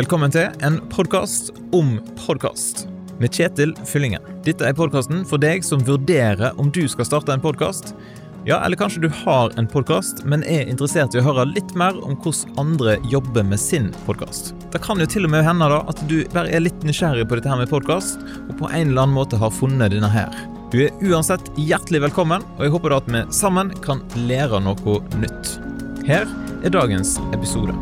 Velkommen til en podkast om podkast med Kjetil Fyllingen. Dette er podkasten for deg som vurderer om du skal starte en podkast. Ja, eller kanskje du har en podkast, men er interessert i å høre litt mer om hvordan andre jobber med sin podkast. Det kan jo til og med hende da at du bare er litt nysgjerrig på dette her med podkast, og på en eller annen måte har funnet denne her. Du er uansett hjertelig velkommen, og jeg håper da at vi sammen kan lære noe nytt. Her er dagens episode.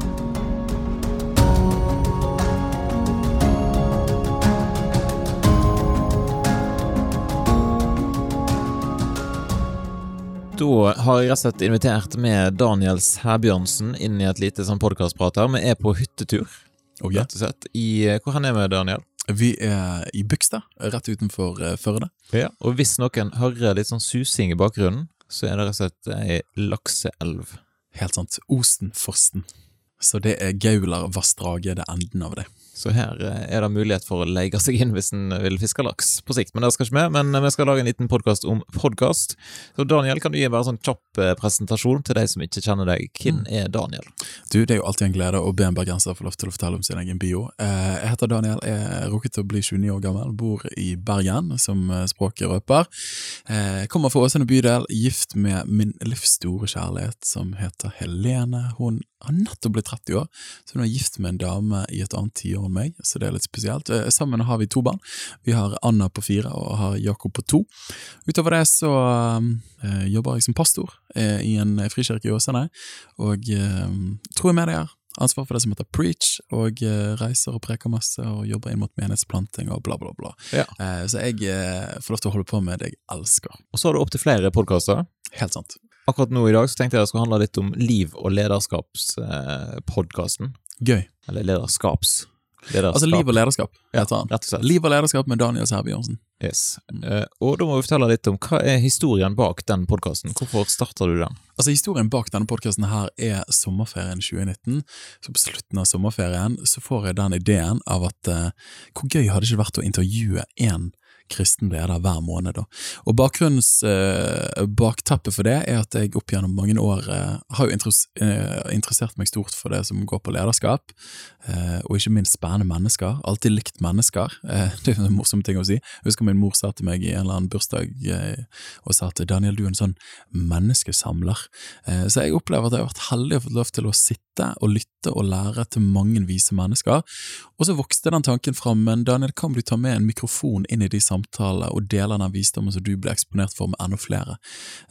Da har jeg rett og slett invitert med Daniel Sæbjørnsen inn i et lite sånn podkastprat her. Vi er på hyttetur, Oh, ja. rett og slett. I, hvor hen er vi, Daniel? Vi er i Bygstad, rett utenfor eh, Førde. Ja. Og hvis noen hører litt sånn susing i bakgrunnen, så er det rett og slett ei lakseelv. Helt sant. Osenforsten. Så det er Gaularvassdraget, det er enden av det. Så her eh, er det mulighet for å leie seg inn hvis en vil fiske laks på sikt. Men det skal ikke vi, men vi skal lage en liten podkast om podkast. Så Daniel, kan du gi bare en sånn kjapp eh, presentasjon til de som ikke kjenner deg? Hvem er Daniel? Du, Det er jo alltid en glede å be en bergenser få lov til å fortelle om sin egen bio. Eh, Jeg heter Daniel, er rukket til å bli 29 år gammel, bor i Bergen, som eh, språket røper. Jeg Kommer fra Åsane bydel, gift med min livs store kjærlighet, som heter Helene. Hun har nettopp blitt 30 år, så hun er gift med en dame i et annet tiår enn meg, så det er litt spesielt. Eh, Sammen har vi to barn. Vi har Anna på fire og har Jakob på to. Utover det så eh, jobber jeg som pastor eh, i en frikirke i Åsane, og eh, tror jeg med det her. Ansvar for det som heter Preach, og reiser og preker masse og jobber inn mot menighetsplanting og bla, bla, bla. Ja. Så jeg får lov til å holde på med det jeg elsker. Og så har du opptil flere podkaster. Helt sant. Akkurat nå i dag så tenkte jeg det skulle handle litt om liv- og lederskapspodkasten. Gøy. Eller lederskaps. lederskaps. Altså Liv og lederskap, Ja, heter han. rett og slett. Liv og lederskap med Daniel Sæbjørnsen. Yes. Eh, og da må vi fortelle litt om hva er historien bak den podkasten. Hvorfor starter du den? Altså Historien bak denne podkasten her er sommerferien 2019. Så på slutten av sommerferien så får jeg den ideen av at uh, hvor gøy hadde det ikke vært å intervjue én kristen leder hver måned. da. Og bakgrunns, eh, Bakteppet for det er at jeg opp gjennom mange år eh, har jo eh, interessert meg stort for det som går på lederskap, eh, og ikke minst spennende mennesker. Alltid likt mennesker. Eh, det er en morsom ting å si. Jeg husker min mor sa til meg i en eller annen bursdag eh, og sa at Daniel, du er en sånn menneskesamler. Så jeg opplever at jeg har vært heldig og fått lov til å sitte og lytte og lære til mange vise mennesker. Og så vokste den tanken fram, men Daniel, kan du ta med en mikrofon inn i de samtalene og dele den visdommen som du ble eksponert for med enda flere?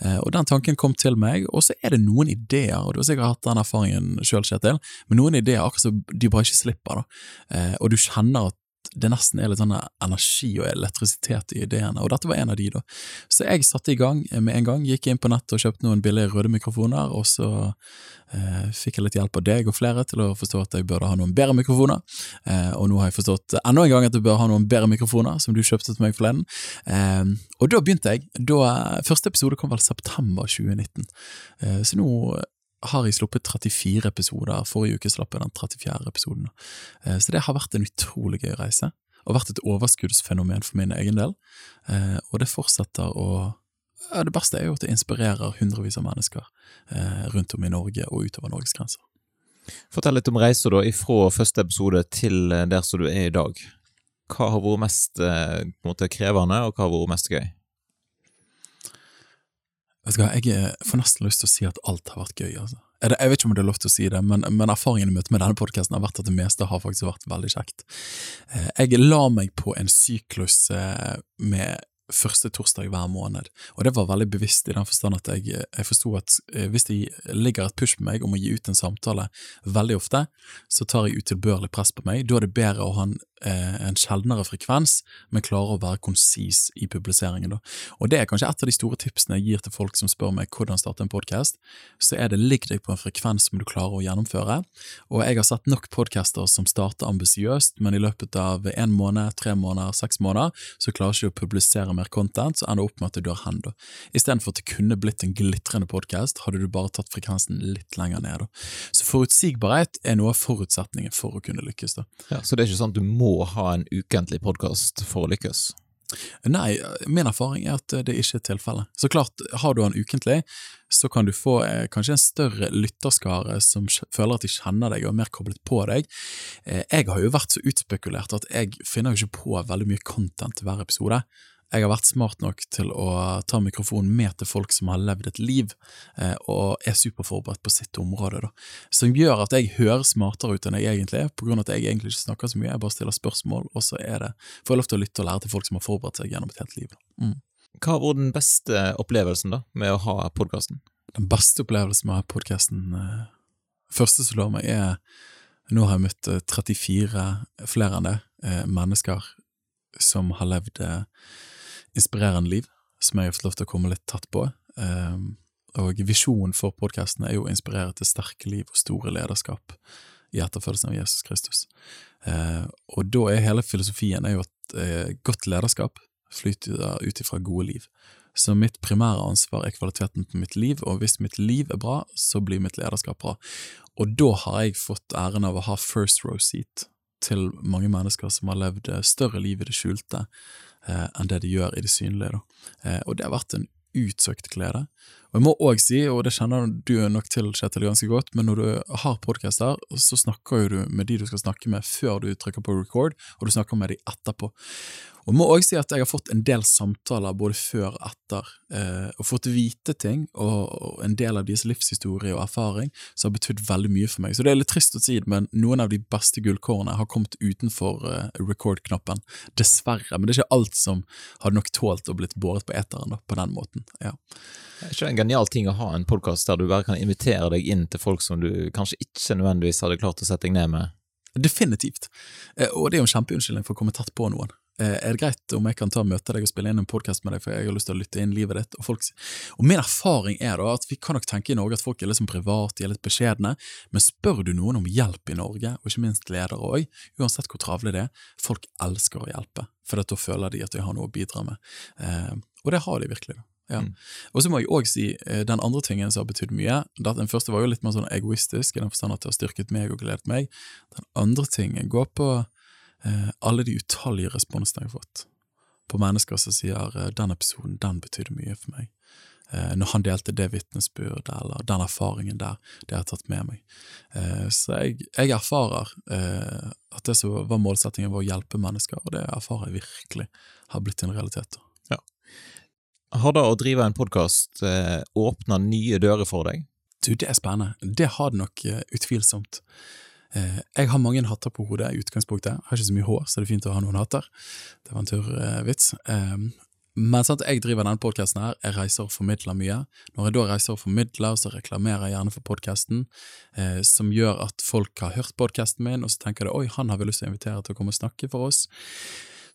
Eh, Og den tanken kom til meg, og så er det noen ideer, og du har sikkert hatt den erfaringen sjøl, Kjetil, men noen ideer akkurat som de bare ikke slipper, da. Eh, Og du kjenner at det nesten er litt sånn energi og elektrisitet i ideene, og dette var en av de, da. Så jeg satte i gang med en gang, gikk inn på nettet og kjøpte noen billige røde mikrofoner, og så eh, fikk jeg litt hjelp av deg og flere til å forstå at jeg burde ha noen bedre mikrofoner, eh, og nå har jeg forstått enda en gang at jeg bør ha noen bedre mikrofoner, som du kjøpte til meg forleden. Eh, og da begynte jeg. Da, første episode kom vel september 2019, eh, så nå har jeg sluppet 34 episoder. Forrige uke slapp jeg den 34. episoden. Eh, Så det har vært en utrolig gøy reise, og vært et overskuddsfenomen for min egen del. Eh, Og det fortsetter å ja, Det beste er jo at det inspirerer hundrevis av mennesker eh, rundt om i Norge og utover Norges grenser. Fortell litt om reisa da, ifra første episode til der som du er i dag. Hva har vært mest måte, krevende, og hva har vært mest gøy? Vet du hva, Jeg eh, får nesten lyst til å si at alt har vært gøy. altså. Jeg vet ikke om det er lov til å si det, men, men i møte med denne podkasten har vært at det meste har faktisk vært veldig kjekt. Eh, Jeg la meg på en syklus eh, med første torsdag hver måned, og det var veldig bevisst i den forstand at jeg, jeg forsto at eh, hvis det ligger et push på meg om å gi ut en samtale veldig ofte, så tar jeg utilbørlig press på meg. Da er det bedre å ha en, eh, en sjeldnere frekvens, men klare å være konsis i publiseringen. Da. Og det er kanskje et av de store tipsene jeg gir til folk som spør meg hvordan starte en podkast. Så er det ligg deg på en frekvens som du klarer å gjennomføre. Og jeg har sett nok podcaster som starter ambisiøst, men i løpet av en måned, tre måneder, seks måneder, så klarer ikke du å publisere mer content, så ender det opp med at det dør hen. da. Istedenfor at det kunne blitt en glitrende podkast, hadde du bare tatt frekvensen litt lenger ned. da. Så forutsigbarhet er noe av forutsetningen for å kunne lykkes. da. Ja, så det er ikke sånn at du må ha en ukentlig podkast for å lykkes? Nei, min erfaring er at det ikke er tilfellet. Så klart, har du den ukentlig, så kan du få eh, kanskje en større lytterskare som føler at de kjenner deg og er mer koblet på deg. Eh, jeg har jo vært så utspekulert at jeg finner jo ikke på veldig mye content til hver episode jeg har vært smart nok til å ta mikrofonen med til folk som har levd et liv, eh, og er superforberedt på sitt område, da. Som gjør at jeg hører smartere ut enn jeg egentlig er, på grunn av at jeg egentlig ikke snakker så mye, jeg bare stiller spørsmål, og så er det, får jeg lov til å lytte og lære til folk som har forberedt seg gjennom et helt liv. Mm. Hva har vært den beste opplevelsen da, med å ha podkasten? Den beste opplevelsen med å ha podkasten eh, Første som slår meg, er Nå har jeg møtt 34, eh, flere enn det, mennesker som har levd inspirerende liv, som jeg har fått lov til å komme litt tatt på. Um, og visjonen for podkasten er jo å inspirere til sterke liv og store lederskap i etterfølgelsen av Jesus Kristus. Uh, og da er hele filosofien er jo at uh, godt lederskap flyter ut ifra gode liv. Så mitt primære ansvar er kvaliteten på mitt liv, og hvis mitt liv er bra, så blir mitt lederskap bra. Og da har jeg fått æren av å ha first row seat til mange mennesker som har levd større liv i det skjulte, eh, enn det de gjør i det synlige. Da. og det har vært en utsøkt glede. Og jeg må òg si, og det kjenner du nok til, Kjetil, ganske godt, men når du har podkaster, så snakker du med de du skal snakke med før du trykker på record, og du snakker med de etterpå. Og jeg må også si at jeg har fått en del samtaler både før og etter, eh, og fått vite ting, og, og, en del av deres livshistorie og erfaring som har betydd veldig mye for meg. Så det er litt trist å si det, men noen av de beste gullkårene har kommet utenfor eh, record-knappen. Dessverre. Men det er ikke alt som hadde nok tålt å blitt båret på eteren da, på den måten. Ja. En genial ting å ha en podkast der du bare kan invitere deg inn til folk som du kanskje ikke nødvendigvis hadde klart å sette deg ned med? Definitivt. Eh, og det er jo en kjempeunnskyldning for å komme tatt på noen. Eh, er det greit om jeg kan ta og møte deg og spille inn en podkast med deg, for jeg har lyst til å lytte inn livet ditt? Og, folk, og min erfaring er da at vi kan nok tenke i Norge at folk er litt sånn private, de er litt beskjedne, men spør du noen om hjelp i Norge, og ikke minst ledere òg, uansett hvor travle det er, folk elsker å hjelpe, for da føler de at de har noe å bidra med. Eh, og det har de virkelig. Da. Ja. Mm. Og så må jeg òg si eh, den andre tingen som har betydd mye. Den første var jo litt mer sånn egoistisk, i den forstand at det har styrket meg og gledet meg. Den andre tingen går på eh, alle de utallige responsene jeg har fått på mennesker som sier eh, 'den episoden, den betydde mye for meg'. Eh, når han delte det vitnesbyrdet eller den erfaringen der, det har jeg tatt med meg. Eh, så jeg, jeg erfarer eh, at det som var målsettingen, var å hjelpe mennesker, og det erfarer jeg virkelig har blitt en realitet. Har det å drive en podkast eh, åpna nye dører for deg? Du, det er spennende. Det har det nok utvilsomt. Eh, jeg har mange hatter på hodet i utgangspunktet. Jeg har ikke så mye hår, så det er fint å ha noen hatter. Det var en turvits. Ehm, men sant, jeg driver denne podkasten her, jeg reiser og formidler mye. Når jeg da reiser og formidler, så reklamerer jeg gjerne for podkasten, eh, som gjør at folk har hørt podkasten min, og så tenker de oi, han har vi lyst til å invitere til å komme og snakke for oss.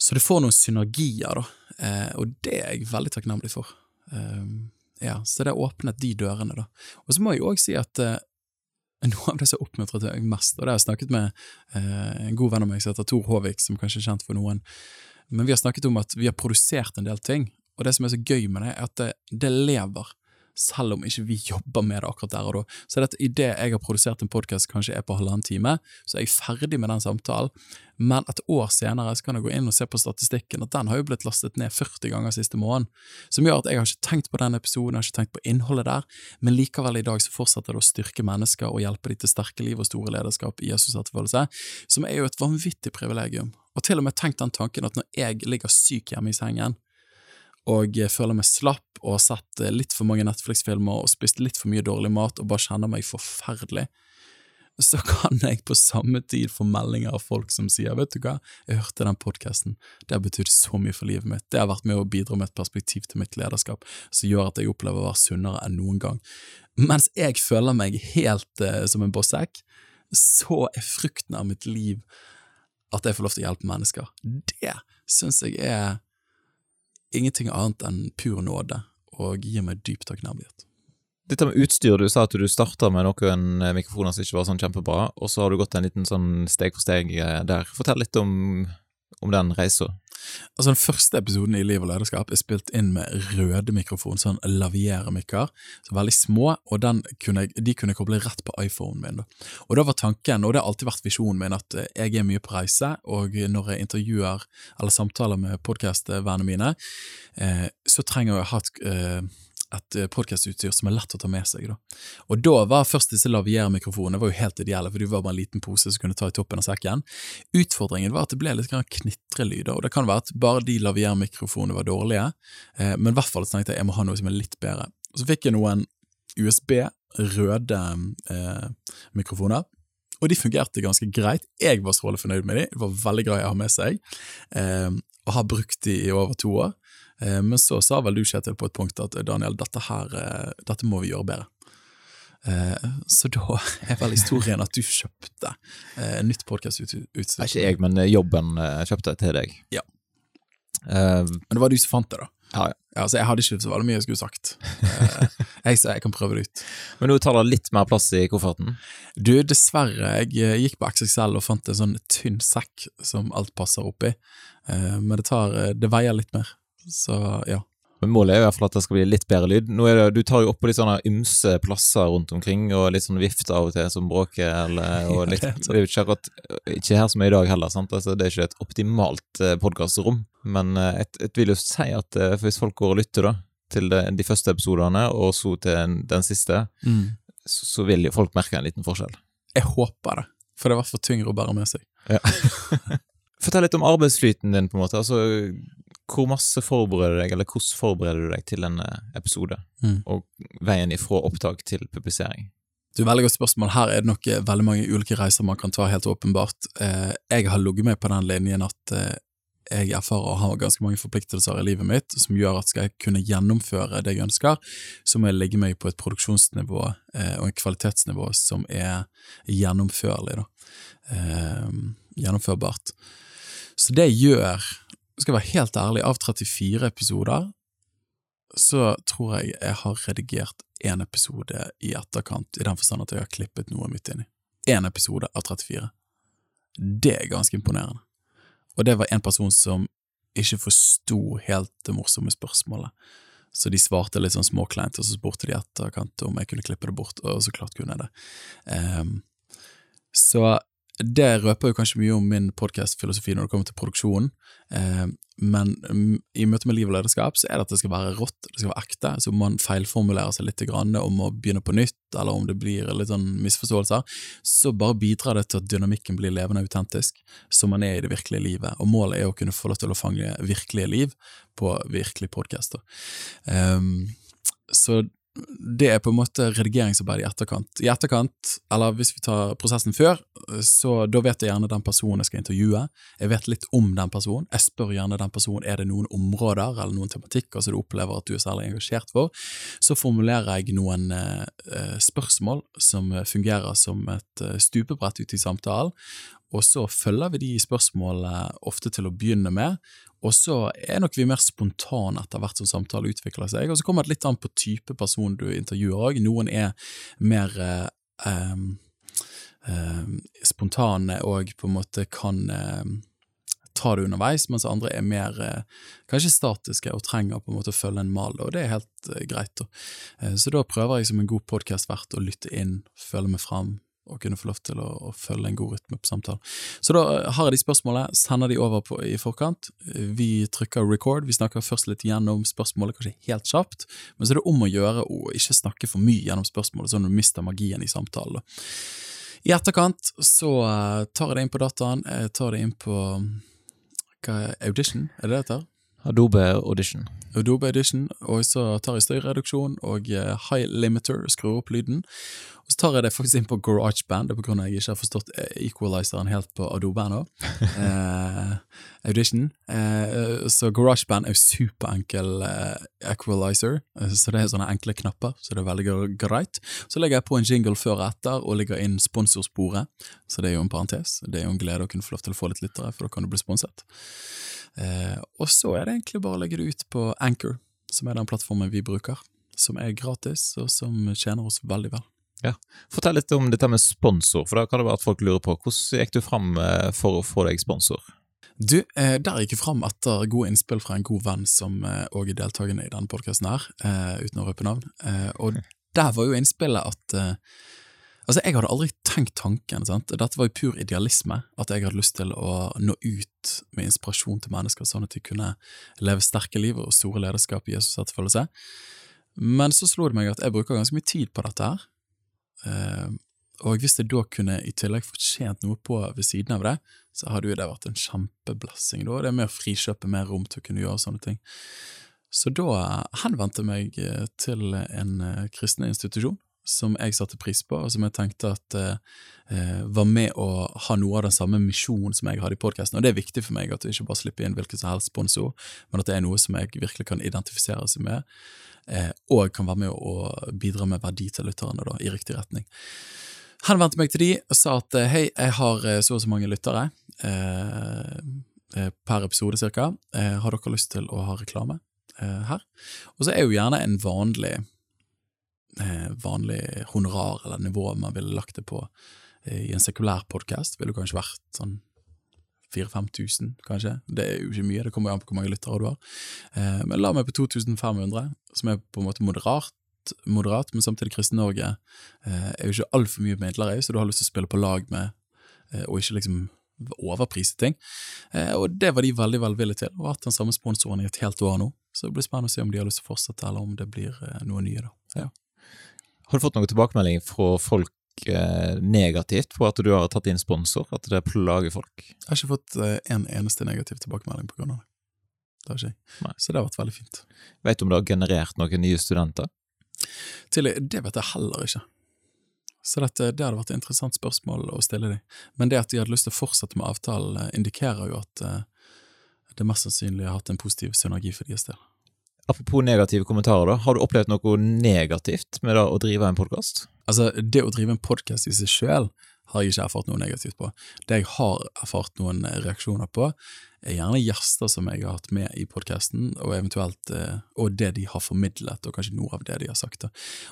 Så det får noen synergier, da, eh, og det er jeg veldig takknemlig for. Um, ja, så det åpnet de dørene, da. Og så må jeg òg si at eh, noe av det som oppmuntret meg mest, og det har jeg snakket med eh, en god venn av meg som heter Tor Håvik, som kanskje er kjent for noen, men vi har snakket om at vi har produsert en del ting, og det som er så gøy med det, er at det, det lever selv om ikke vi jobber med det akkurat der og da. Så det at idet jeg har produsert en podkast kanskje er på halvannen time, så er jeg ferdig med den samtalen, men et år senere så kan jeg gå inn og se på statistikken at den har jo blitt lastet ned 40 ganger siste måned, som gjør at jeg har ikke tenkt på den episoden, jeg har ikke tenkt på innholdet der, men likevel i dag så fortsetter det å styrke mennesker og hjelpe dem til sterke liv og store lederskap i Jesus' etterfølgelse, som er jo et vanvittig privilegium. Og til og med tenkt den tanken at når jeg ligger syk hjemme i sengen, og føler meg slapp og har sett eh, litt for mange Netflix-filmer og spist litt for mye dårlig mat og bare kjenner meg forferdelig, så kan jeg på samme tid få meldinger av folk som sier vet du hva, jeg hørte den podkasten, det har betydd så mye for livet mitt, det har vært med å bidra med et perspektiv til mitt lederskap som gjør at jeg opplever å være sunnere enn noen gang. Mens jeg føler meg helt uh, som en bossekk, så er frukten av mitt liv at jeg får lov til å hjelpe mennesker. Det syns jeg er ingenting annet enn pur nåde, og gir meg dyp takknemlighet. Dette med utstyr, du sa at du starta med noen eh, mikrofoner som ikke var sånn kjempebra, og så har du gått en liten sånn steg for steg eh, der. Fortell litt om, om den reisa. Altså Den første episoden i Liv og lederskap er spilt inn med røde mikrofon, sånn lavieremikker. Så veldig små, og kunne, de kunne koble rett på iPhonen min. Da. Og da var tanken, og det har alltid vært visjonen min, at eh, jeg er mye på reise, og når jeg intervjuer eller samtaler med podkastvennene mine, eh, så trenger jeg å ha et eh, et eh, podkastutstyr som er lett å ta med seg. Da. Og da var først disse laviermikrofonene var jo helt ideelle, for du var bare en liten pose som kunne ta i toppen av sekken. Utfordringen var at det ble litt knitrelyder, og det kan være at bare de laviermikrofonene var dårlige, eh, men i hvert fall tenkte jeg jeg må ha noe som er litt bedre. Så fikk jeg noen USB, røde eh, mikrofoner. Og de fungerte ganske greit. Jeg var strålende fornøyd med de, det var veldig greit å ha med seg, eh, og har brukt de i over to år. Eh, men så sa vel du, Kjetil, på et punkt at Daniel, dette her, eh, dette må vi gjøre bedre. Eh, så da er vel historien at du kjøpte nytt podkastutstyr. Ikke jeg, men jobben kjøpte til deg. Ja. Men det var du som fant det, da. Ja, ja. Altså, jeg hadde ikke så veldig mye jeg skulle sagt. jeg sa jeg kan prøve det ut. Men nå tar det litt mer plass i kofferten? Du, dessverre. Jeg gikk på XXL og fant en sånn tynn sekk som alt passer oppi. Men det, tar, det veier litt mer. Så ja. Men Målet er jo i hvert fall at det skal bli litt bedre lyd. Nå er det, Du tar jo opp på litt sånne ymse plasser rundt omkring, og litt sånn vift av og til som bråker. Eller, og litt, det er jo ikke akkurat ikke her som er i dag heller. sant? Altså, det er ikke et optimalt eh, podkastrom. Men jeg, eh, vil jo si at For hvis folk går og lytter da, til de, de første episodene, og så til den siste, mm. så, så, vil jo folk merke en liten forskjell. Jeg håper det, for det er for tyngre å bære med seg. Ja. Fortell litt om arbeidsflyten din, på en måte. Altså, hvor masse forbereder du deg, eller hvordan forbereder du deg til en eh, episode? Mm. Og veien ifra opptak til publisering? Er veldig godt spørsmål. Her er det nok eh, veldig mange ulike reiser man kan ta, helt åpenbart. Eh, jeg har ligget med på den linjen at jeg erfarer å ha ganske mange forpliktelser i livet mitt som gjør at skal jeg kunne gjennomføre det jeg ønsker, så må jeg legge meg på et produksjonsnivå og et kvalitetsnivå som er gjennomførlig. Da. gjennomførbart. Så det gjør skal jeg være helt ærlig, av 34 episoder, så tror jeg jeg har redigert én episode i etterkant, i den forstand at jeg har klippet noe midt inni. Én episode av 34. Det er ganske imponerende. Og det var en person som ikke forsto helt det morsomme spørsmålet. Så de svarte litt sånn småkleint, og så spurte de etterkant om jeg kunne klippe det bort, og så klart kunne jeg det. Um, så det røper jo kanskje mye om min podkastfilosofi når det kommer til produksjonen, eh, men um, i møte med liv og lederskap så er det at det skal være rått, det skal være ekte, så om man feilformulerer seg litt om å begynne på nytt, eller om det blir litt sånn misforståelser, så bare bidrar det til at dynamikken blir levende og autentisk, som man er i det virkelige livet, og målet er å kunne få lov til å fange virkelige liv på virkelige podcaster. Um, så det er på en måte redigeringsarbeid i etterkant. I etterkant, eller hvis vi tar prosessen før, så da vet jeg gjerne den personen jeg skal intervjue. Jeg vet litt om den personen. Jeg spør gjerne den personen er det noen områder eller noen tematikker som du opplever at du er særlig engasjert for. Så formulerer jeg noen eh, spørsmål som fungerer som et eh, stupebrett ut i samtalen, og så følger vi de spørsmålene ofte til å begynne med, og så er nok vi mer spontane etter hvert som samtalen utvikler seg. Og så kommer det litt an på type person du intervjuer òg. Noen er mer eh, eh, spontane og på en måte kan eh, ta det underveis, mens andre er mer eh, kanskje statiske og trenger på en måte å følge en mal, og det er helt eh, greit. Eh, så da prøver jeg som en god podkastvert å lytte inn, føle meg fram, og kunne få lov til å, å, følge en god rytme på samtalen. Så da har jeg de spørsmålene, sender de over på, i forkant. Vi trykker record, vi snakker først litt gjennom spørsmålet, kanskje helt kjapt, men så er det om å gjøre å ikke snakke for mye gjennom spørsmålet, sånn at du mister magien i samtalen. I etterkant så uh, tar jeg det inn på dataen, jeg tar det inn på hva er Audition, er det det heter? Adobe Audition. Adobe Audition, og så tar jeg støyreduksjon og uh, high limiter, skrur opp lyden. Tar jeg det faktisk inn på GarageBand, det er av at jeg ikke har forstått eh, equalizeren helt på Adobe ennå. eh, Audition. Eh, så GarageBand er jo superenkel eh, equalizer, eh, så det er sånne enkle knapper, så det er veldig greit. Så legger jeg på en jingle før og etter, og legger inn sponsorsporet, så det er jo en parentes. Det er jo en glede å kunne få lov til å få litt lyttere, for da kan du bli sponset. Eh, og så er det egentlig bare å legge det ut på Anchor, som er den plattformen vi bruker, som er gratis, og som tjener oss veldig vel. Ja. Fortell litt om dette med sponsor, for da kan det være at folk lurer på hvordan gikk du fram eh, for å få deg sponsor? Du, eh, der gikk jeg fram etter gode innspill fra en god venn som òg er deltakende i denne podkasten her, eh, uten å røpe navn. Eh, og der var jo innspillet at eh, Altså, jeg hadde aldri tenkt tanken, sant? dette var jo pur idealisme, at jeg hadde lyst til å nå ut med inspirasjon til mennesker, sånn at de kunne leve sterke liv og store lederskap i Jesus' etterfølgelse. Men så slo det meg at jeg bruker ganske mye tid på dette her, eh, og hvis jeg da kunne i tillegg fått tjent noe på ved siden av det, så hadde jo det vært en kjempeblessing. Da det er med å frikjøpe mer rom til å kunne gjøre sånne ting. Så da henvendte jeg meg eh, til en eh, kristen institusjon som jeg satte pris på, og som jeg tenkte at eh, eh, var med å ha noe av den samme misjonen som jeg hadde i podkasten. Og det er viktig for meg at du ikke bare slipper inn hvilken som helst sponsor, men at det er noe som jeg virkelig kan identifisere seg med, eh, og kan være med å bidra med verdi til lytterne da, i riktig retning. Han vendte meg til de og sa at eh, hei, jeg har eh, så og så mange lyttere eh, per episode cirka. har dere lyst til å ha reklame her? Og så er jo gjerne en vanlig eh, vanlig honorar eller nivå man ville lagt det på eh, i en sekulær podkast, ville det kanskje vært sånn 4000-5000, kanskje. Det er jo ikke mye, det kommer an på hvor mange lyttere du har. Eh, men la meg på 2500, som er på en måte moderat, moderat men samtidig Kristen-Norge eh, er jo ikke altfor mye midler så du har lyst til å spille på lag med, eh, og ikke liksom overprise ting. Eh, og det var de veldig velvillige til, og har hatt den samme sponsoren i et helt år nå. Så det blir spennende å se om de har lyst til å fortsette, eller om det blir eh, noe nye, da. Ja. Har du fått noen tilbakemelding fra folk eh, negativt på at du har tatt inn sponsor, at det plager folk? Jeg har ikke fått eh, en eneste negativ tilbakemelding på grunn av det. Det har ikke jeg. Nei. Så det har vært veldig fint. Vet du om det har generert noen nye studenter? Til, det vet jeg heller ikke. Så dette, det hadde vært et interessant spørsmål å stille dem. Men det at de hadde lyst til å fortsette med avtalen, eh, indikerer jo at eh, det mest sannsynlig har hatt en positiv synergi for deres del. Apropos negative kommentarer, da. Har du opplevd noe negativt med det å drive en podkast? Altså, det å drive en podkast i seg sjøl har jeg ikke erfart noe negativt på. Det jeg har erfart noen reaksjoner på, er gjerne gjester som jeg har hatt med i podkasten, og eventuelt eh, og det de har formidlet, og kanskje noe av det de har sagt.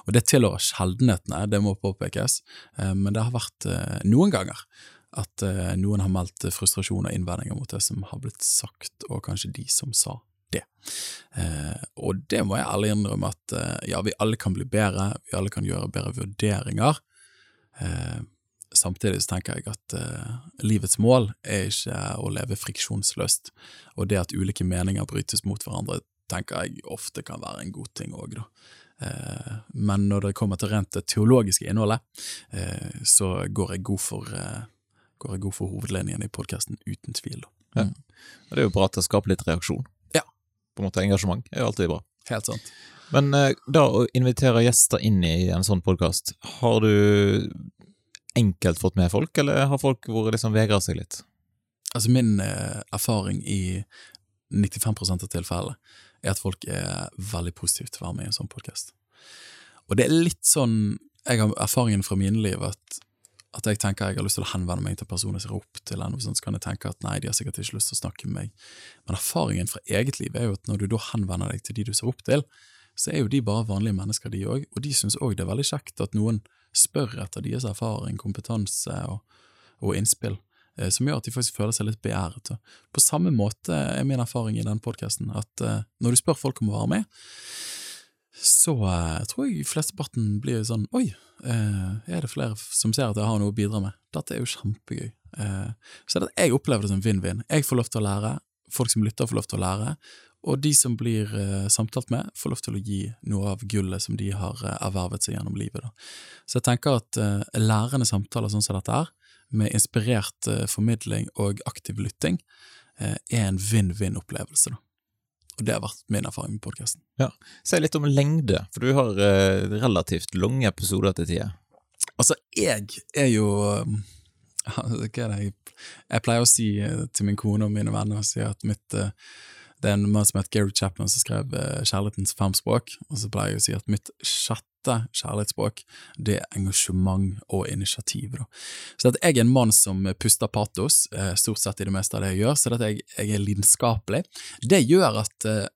Og det tilhører sjeldenhetene, det må påpekes, eh, men det har vært eh, noen ganger at noen har meldt frustrasjon og innvendinger mot det som har blitt sagt, og kanskje de som sa det. Eh, og det må jeg ærlig innrømme at eh, ja, vi alle kan bli bedre, vi alle kan gjøre bedre vurderinger. Eh, samtidig så tenker jeg at eh, livets mål er ikke å leve friksjonsløst, og det at ulike meninger brytes mot hverandre, tenker jeg ofte kan være en god ting òg, da. Eh, men når det kommer til rent det teologiske innholdet, eh, så går jeg god for, går jeg god for hovedlinjen i podkasten, uten tvil. Ja. Og det er jo bra at det skaper litt reaksjon på en måte engasjement er jo alltid bra. Helt sant. Men eh, da å invitere gjester inn i en sånn podkast, har du enkelt fått med folk, eller har folk vært liksom vegra seg litt? Altså Min eh, erfaring i 95 av tilfellene er at folk er veldig positive til å være med i en sånn podkast. Og det er litt sånn Jeg har erfaringen fra mine liv at at jeg tenker jeg har lyst til å henvende meg til personer som opp til en, så kan jeg tenke at nei, de har sikkert ikke lyst til å snakke med meg. Men erfaringen fra eget liv er jo at når du da henvender deg til de du ser opp til, så er jo de bare vanlige mennesker, de òg, og de syns òg det er veldig kjekt at noen spør etter deres erfaring, kompetanse og, og innspill, eh, som gjør at de faktisk føler seg litt beæret. På samme måte er min erfaring i den podkasten at eh, når du spør folk om å være med, så uh, tror jeg flesteparten blir sånn Oi, uh, er det flere som ser at jeg har noe å bidra med? Dette er jo kjempegøy. Uh, så det, jeg opplever det som vinn-vinn. Jeg får lov til å lære, folk som lytter får lov til å lære, og de som blir samtalt med, får lov til å gi noe av gullet som de har ervervet seg gjennom livet. Da. Så jeg tenker at lærende samtaler sånn som dette er, med inspirert formidling og aktiv lytting, er en vinn-vinn-opplevelse. da. Og det har vært min erfaring med podkasten. Ja. Si litt om lengde, for du har eh, relativt lange episoder til tider. Altså, jeg er jo Hva er det jeg Jeg pleier å si eh, til min kone og mine venner si at mitt eh, det er en mann som heter Gary Chapman som skrev uh, 'Kjærlighetens fem språk', og så pleier jeg å si at mitt sjette kjærlighetsspråk det er engasjement og initiativ. Da. Så jeg er en mann som puster patos, uh, stort sett i det meste av det jeg gjør, så jeg, jeg er lidenskapelig. Det gjør at, uh,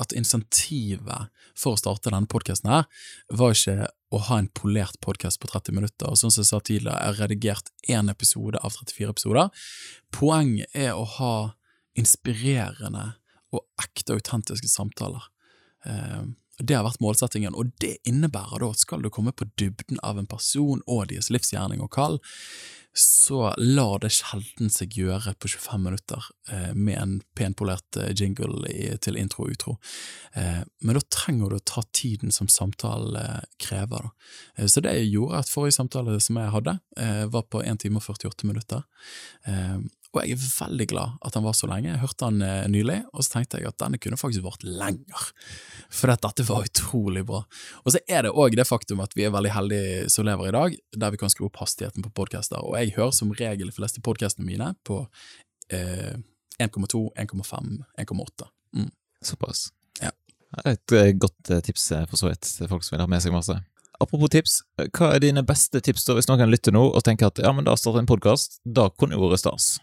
at insentivet for å starte denne podkasten her, var ikke å ha en polert podkast på 30 minutter. Og som jeg sa tidligere, jeg har redigert én episode av 34 episoder. Poenget er å ha inspirerende og ekte, autentiske samtaler. Det har vært målsettingen, og det innebærer da at skal du komme på dybden av en person og deres livsgjerning og kall, så lar det sjelden seg gjøre på 25 minutter eh, med en penpolert eh, jingle i, til intro og utro. Eh, men da trenger du å ta tiden som samtalen eh, krever. Eh, så det gjorde at forrige samtale som jeg hadde, eh, var på 1 time og 48 minutter. Og jeg er veldig glad at han var så lenge. Jeg hørte han eh, nylig, og så tenkte jeg at denne kunne faktisk vært lenger. For dette var utrolig bra. Og så er det òg det faktum at vi er veldig heldige som lever i dag, der vi kan skru opp hastigheten på podkaster. Og jeg hører som regel de fleste podkastene mine på eh, 1,2, 1,5, 1,8. Mm. Såpass. Ja. Et eh, godt eh, tips for så vidt til folk som vil ha med seg masse. Apropos tips, hva er dine beste tips da hvis noen lytter nå og tenker at ja, men da starter en podkast, da kunne jo vært stas?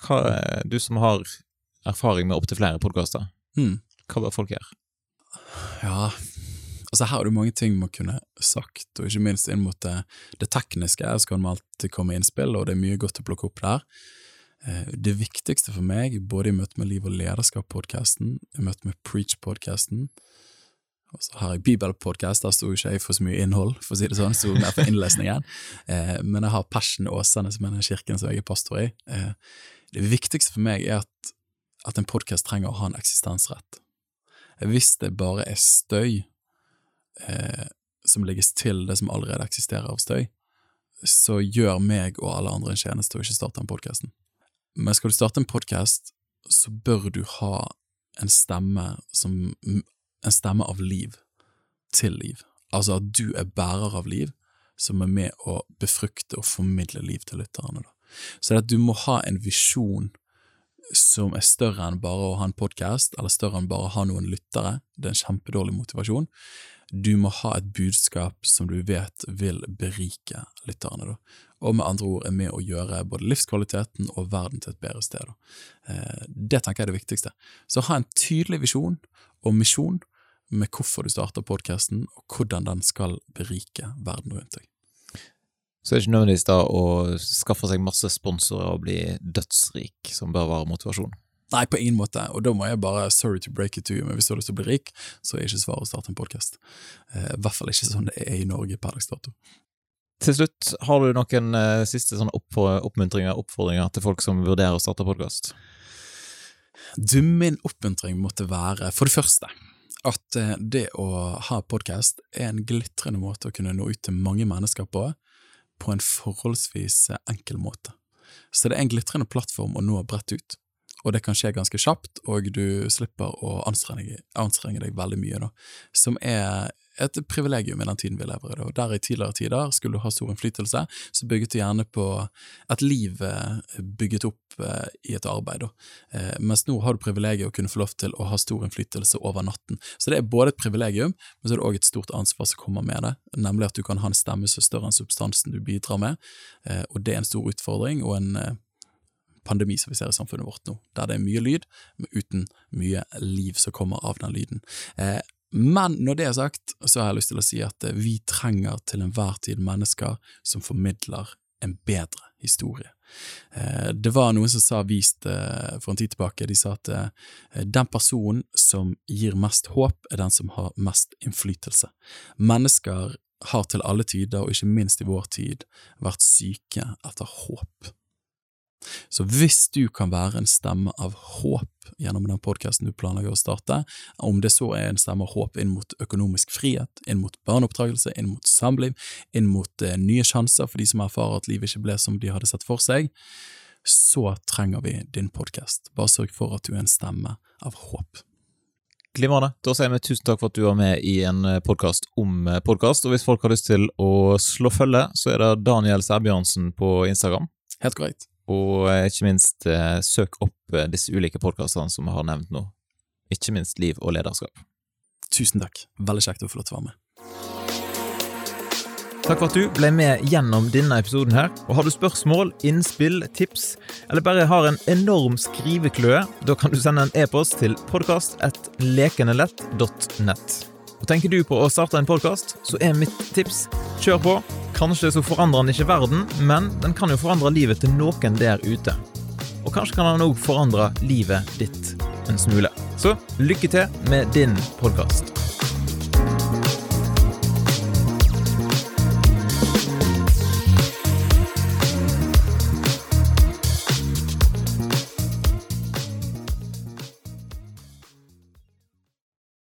Hva, du som har erfaring med opptil flere podkaster, mm. hva bør folk gjøre? Ja, altså her har du mange ting man kunne sagt, og ikke minst inn mot det, det tekniske. Så kan man alltid komme innspill, og det er mye godt å plukke opp der. Eh, det viktigste for meg, både i møte med Liv og lederskap-podkasten, i møte med Preach-podkasten, og så har jeg Bibelpodkast, der sto ikke jeg for så mye innhold, for å si det sånn, sto mer for innlesningen. Eh, men jeg har Passion Åsane, som er den kirken som jeg er pastor i. Eh, det viktigste for meg er at, at en podkast trenger å ha en eksistensrett. Hvis det bare er støy eh, som legges til det som allerede eksisterer av støy, så gjør meg og alle andre en tjeneste å ikke starte den podkasten. Men skal du starte en podkast, så bør du ha en stemme som En stemme av liv til liv. Altså at du er bærer av liv, som er med å befrukte og formidle liv til lytterne. Så det at du må ha en visjon som er større enn bare å ha en podkast, eller større enn bare å ha noen lyttere. Det er en kjempedårlig motivasjon. Du må ha et budskap som du vet vil berike lytterne, da. og med andre ord er med å gjøre både livskvaliteten og verden til et bedre sted. Da. Eh, det tenker jeg er det viktigste. Så ha en tydelig visjon og misjon med hvorfor du starter podkasten, og hvordan den skal berike verden rundt deg. Så det er ikke nødvendigvis da å skaffe seg masse sponsorer og bli dødsrik som bør være motivasjon. Nei, på ingen måte, og da må jeg bare sorry to break it to you, men hvis du har lyst til å bli rik, så er ikke svaret å starte en podkast. Eh, I hvert fall ikke sånn det er i Norge per dags dato. Til slutt, har du noen eh, siste sånne opp oppmuntringer, oppfordringer til folk som vurderer å starte podkast? Du, min oppmuntring måtte være, for det første, at uh, det å ha podkast er en glitrende måte å kunne nå ut til mange mennesker på, på en forholdsvis enkel måte. Så det er en glitrende plattform å nå bredt ut, og det kan skje ganske kjapt, og du slipper å anstrenge deg veldig mye, da, som er et privilegium i den tiden vi lever i. Og der i tidligere tider skulle du ha stor innflytelse, så bygget du gjerne på et liv eh, bygget opp eh, i et arbeid. Eh, mens nå har du privilegiet å kunne få lov til å ha stor innflytelse over natten. Så det er både et privilegium, men så er det òg et stort ansvar som kommer med det, nemlig at du kan ha en stemme som er større enn substansen du bidrar med, og det er en stor utfordring og en pandemi som vi ser i samfunnet vårt nå, der det er mye lyd, men uten mye liv som kommer av den lyden. Men når det er sagt, så har jeg lyst til å si at eh, vi trenger til enhver tid mennesker som formidler en bedre historie. Eh, det var noen som sa vist eh, for en tid tilbake, de sa at den personen som gir mest håp, er den som har mest innflytelse. Mennesker har til alle tider, og ikke minst i vår tid, vært syke etter håp. Så hvis du kan være en stemme av håp gjennom den podkasten du planlegger å starte, om det så er en stemme av håp inn mot økonomisk frihet, inn mot barneoppdragelse, inn mot samliv, inn mot eh, nye sjanser for de som erfarer at livet ikke ble som de hadde sett for seg, så trenger vi din podkast. Bare sørg for at du er en stemme av håp. Glimrende. Da sier vi tusen takk for at du var med i en eh, podkast om eh, podkast. Og hvis folk har lyst til å slå følge, så er det Daniel Sæbjørnsen på Instagram. Helt korrekt. Og eh, ikke minst eh, søk opp eh, disse ulike podkastene som vi har nevnt nå. Ikke minst Liv og lederskap. Tusen takk. Veldig kjekt å få lov til å være med. Takk for at du ble med gjennom denne episoden her. Og Har du spørsmål, innspill, tips, eller bare har en enorm skrivekløe, da kan du sende en e-post til podkast.lekenelett.nett. Og Tenker du på å starte en podkast, så er mitt tips kjør på. Kanskje så forandrer den ikke verden, men den kan jo forandre livet til noen der ute. Og kanskje kan den òg forandre livet ditt en smule. Så lykke til med din podkast.